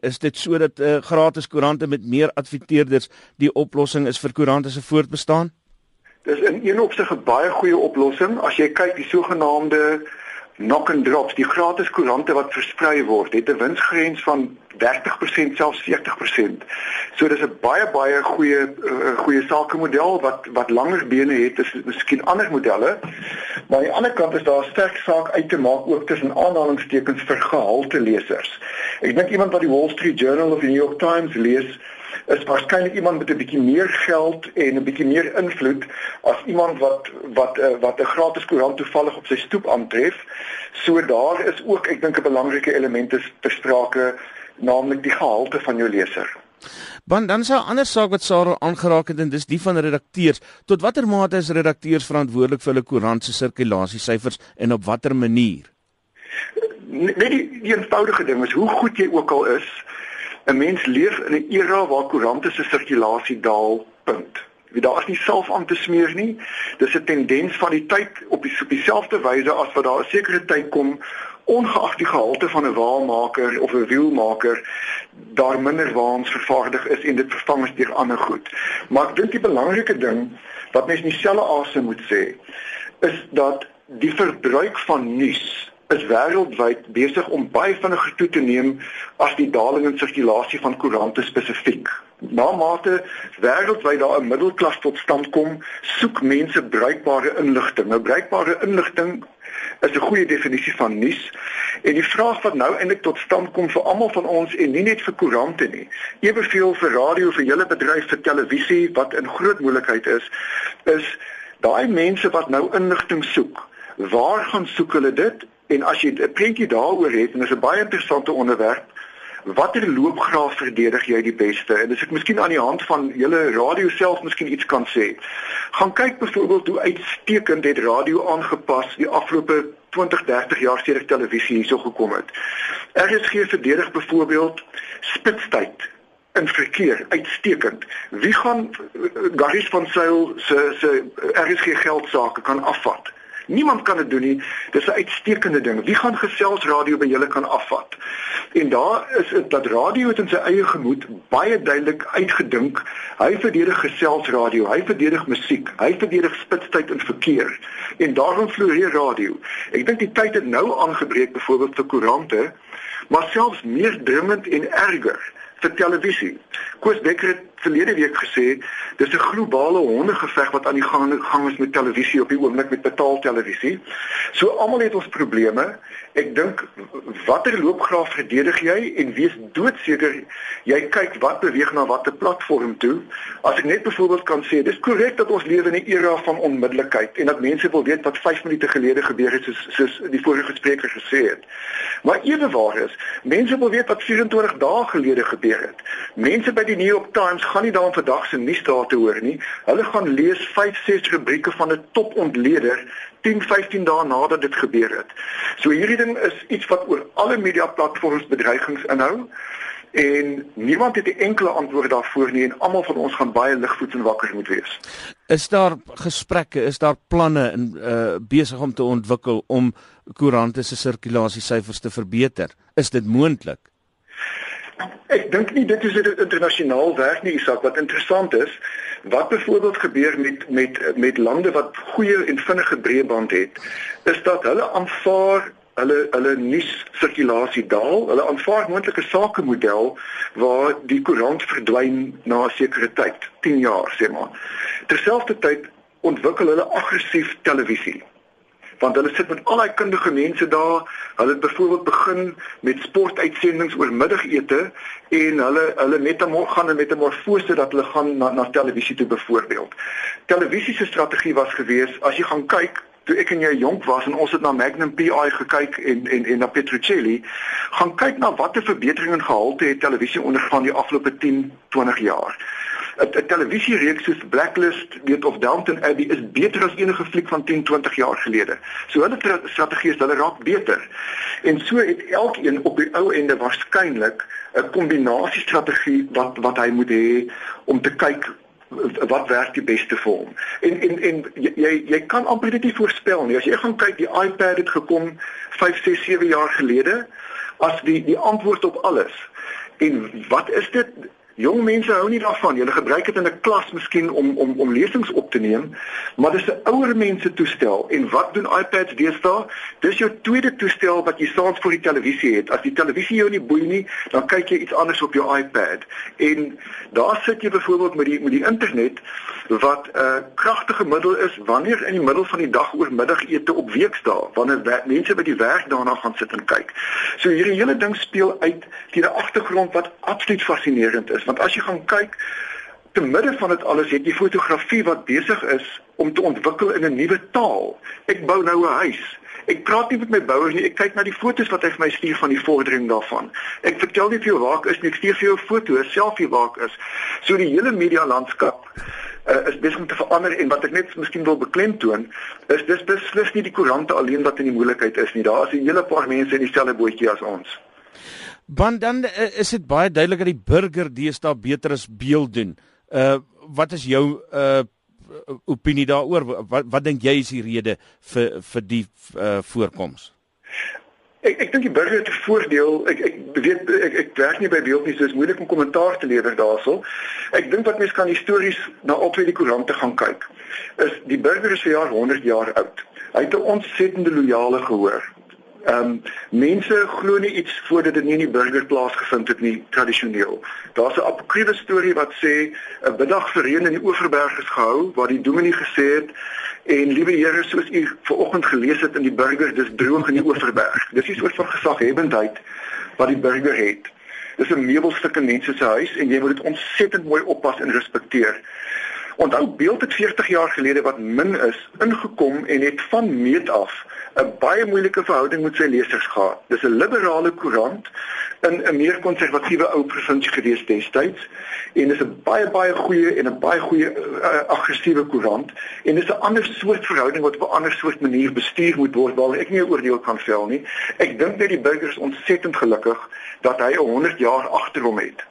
Is dit sodat uh, gratis koerante met meer adverteerders die oplossing is vir koerante se voortbestaan? Dis in een opsig 'n baie goeie oplossing as jy kyk die sogenaamde knock and drops, die gratis koerante wat versprei word, het 'n winsgrens van 30% selfs 40%. So dis 'n baie baie goeie uh, goeie sakemodel wat wat langer bene het as miskien ander modelle. Maar aan die ander kant is daar sterk saak uit te maak ook tussen aanhalingstekens vir gehalte lesers. Ek dink iemand wat die Wall Street Journal of die New York Times lees, is waarskynlik iemand met 'n bietjie meer geld en 'n bietjie meer invloed as iemand wat wat uh, wat 'n gratis koerant toevallig op sy stoep aantref. So daar is ook ek dink 'n belangrike element is besprake naamlik die gehalte van jou leser. Want dan sou 'n ander saak wat Sarah aangeraak het en dis die van redakteurs. Tot watter mate is redakteurs verantwoordelik vir hulle koerant se sirkulasiesyfers en op watter manier? Net die, die eenvoudige ding is hoe goed jy ook al is, 'n mens leef in 'n era waar koerante se sirkulasie daal. Punt. Wie daar is nie self aan te smeer nie. Dis 'n tendens van die tyd op die op dieselfde wyse as wat daar 'n sekere tyd kom ongeag die gehalte van 'n waalmaker of 'n wielmaker daar minder waans vervaardig is en dit vervang is deur ander goed. Maar ek dink die belangrike ding wat mens nie selfe asem moet sê is dat die verbruik van nuus is wêreldwyd besig om baie vinniger toe te neem as die daling in sirkulasie van koerante spesifiek. Na mate wêreldwyd daar 'n middelklas tot stand kom, soek mense bruikbare inligting. Nou bruikbare inligting is 'n goeie definisie van nuus. En die vraag wat nou eintlik tot stand kom vir almal van ons en nie net vir koerante nie, eweveel vir radio, vir hele bedryf, vir televisie wat in groot moontlikheid is, is daai mense wat nou inligting soek. Waar gaan soek hulle dit En as jy 'n prentjie daaroor het en dit is 'n baie interessante onderwerp, watter loopgraaf verdedig jy die beste? En as ek miskien aan die hand van julle radio self miskien iets kan sê. Gaan kyk byvoorbeeld hoe uitstekend het radio aangepas die afgelope 20, 30 jaar sedert televisie hierso gekom het. RSG verdedig byvoorbeeld spitstyd in verkeer uitstekend. Wie gaan Garis van Sail se se RSG geld sake kan afvat? Niemand kan dit doen nie. Dis 'n uitstekende ding. Wie gaan gesels radio by julle kan afvat? En daar is dit dat radio het in sy eie gemoed baie duidelik uitgedink. Hy verdedig gesels radio, hy verdedig musiek, hy verdedig spitstyd in verkeer. En daarom floreer radio. Ek dink die tyd het nou aangebreek byvoorbeeld vir koerante, maar selfs meer dringend en erger vir televisie. Koos Becker het verlede week gesê dis 'n globale hondegeveg wat aan die gang gang is met televisie op die oomblik met betaaltelevisie. So almal het ons probleme. Ek dink watter loopgraaf verdedig jy en wees doodseker jy kyk wat beweeg na watter platform toe. As ek net byvoorbeeld kan sê, dis korrek dat ons lewe in 'n era van onmiddellikheid en dat mense wil weet wat 5 minute gelede gebeur het soos soos die vorige spreker gesê het. Maar ewewaar is, mense wil weet wat 24 dae gelede gebeur het. Mense by die New York Times gaan nie daaroor vandag se nuusdae te hoor nie. Hulle gaan lees 5, 6 rubrieke van 'n topontleder 10, 15 dae nadat dit gebeur het. So hierdie ding is iets wat oor alle media platforms bedreigings inhou en niemand het 'n enkele antwoord daarvoor nie en almal van ons gaan baie ligvoets en wakker moet wees. Is daar gesprekke, is daar planne in uh besig om te ontwikkel om koerante se sirkulasiesyfers te verbeter? Is dit moontlik? Ek dink nie dit is 'n internasionaal werk nie, Isak. Wat interessant is, wat byvoorbeeld gebeur met met met lande wat goeie en vinnige breëband het, is dat hulle aanvaar hulle hulle nuus sirkulasie daal. Hulle aanvaar moontlike sakemodel waar die koerant verdwyn na 'n sekere tyd, 10 jaar sê maar. Terselfdertyd ontwikkel hulle aggressief televisie want hulle sit met al daai kundige mense daar. Hulle het byvoorbeeld begin met sportuitsendings oor middagete en hulle hulle metamorf gaan en metamorfose dat hulle gaan na na televisie toe byvoorbeeld. Televisie se strategie was gewees as jy gaan kyk toe ek en jy jonk was en ons het na Magnum PI gekyk en en en na Petrocelli, gaan kyk na watter verbetering en gehalte het televisie ondergaan die afgelope 10, 20 jaar. 'n televisiereeks soos Blacklist, weet of Downton Abbey is beter as enige fliek van 10, 20 jaar gelede. So hulle strategie is hulle raak beter. En so het elkeen op die ou ende waarskynlik 'n kombinasie strategie wat wat hy moet hê om te kyk wat werk die beste vir hom. En en en jy jy kan amper dit voorspel nie. As jy gaan kyk, die iPad het gekom 5, 6, 7 jaar gelede as die die antwoord op alles En wat is dit? Jong mense hou nie daarvan. Hulle gebruik dit in 'n klas miskien om om om lesings op te neem, maar dis 'n ouer mense toestel. En wat doen iPads deesdae? Dis jou tweede toestel wat jy saans voor die televisie het. As die televisie jou nie boei nie, dan kyk jy iets anders op jou iPad. En daar sit jy byvoorbeeld met die met die internet wat 'n uh, kragtige middel is wanneer in die middel van die dag oor middagete op weekdae, wanneer mense by die werk daarna gaan sit en kyk. So hierdie hele ding speel uit teen 'n agtergrond wat absoluut fascinerend is want as jy gaan kyk te midde van dit alles het jy fotografie wat besig is om te ontwikkel in 'n nuwe taal. Ek bou nou 'n huis. Ek praat nie met my bouers nie. Ek kyk na die fotos wat hy vir my stuur van die vordering daarvan. Ek vertel nie vir jou waar ek is nie. Ek stuur vir jou 'n foto, 'n selfie waar ek is. So die hele media landskap uh, is besig om te verander en wat ek net miskien wil beklemtoon is dis beslis nie die koerante alleen wat in die moeilikheid is nie. Daar is 'n hele paar mense in dieselfde bootjie as ons. Want dan uh, is dit baie duidelik dat die burger deesdae beter as beeld doen. Uh wat is jou uh opinie daaroor? Wat wat dink jy is die rede vir vir die uh voorkoms? Ek ek dink die burger het 'n voordeel. Ek ek weet ek ek werk nie by beeld nie, so is moeilik om kommentaar te lewer daaroor. Ek dink wat mense kan histories na albei die koerante gaan kyk. Is die burger vir jaar 100 jaar oud. Hy het 'n ontsettende loyale gehoor. Ehm um, mense glo nie iets voordat dit nie in die burger plaasgevind het nie tradisioneel. Daar's 'n apokryfe storie wat sê 'n middag vir reën in die Oeverberg is gehou waar die dominee gesê het en liewe Here soos u vanoggend gelees het in die burger dis droog in die Oeverberg. Dis 'n soort van gesaghebendheid wat die burger het. Dis 'n meubelstuk in mense se huis en jy moet dit ontsettend mooi oppas en respekteer. Onthou beeld het 40 jaar gelede wat min is ingekom en het van meet af 'n baie moeilike verhouding met sy lesers gehad. Dis 'n liberale koerant in 'n meer konservatiewe ou provinsie gewees destyds en dis 'n baie baie goeie en 'n baie goeie uh, aggressiewe koerant en dis 'n ander soort verhouding wat op 'n ander soort manier bestuur moet word waar ek nie 'n oordeel kan vel nie. Ek dink net die burgers ontsettend gelukkig dat hy 'n 100 jaar agter hom het.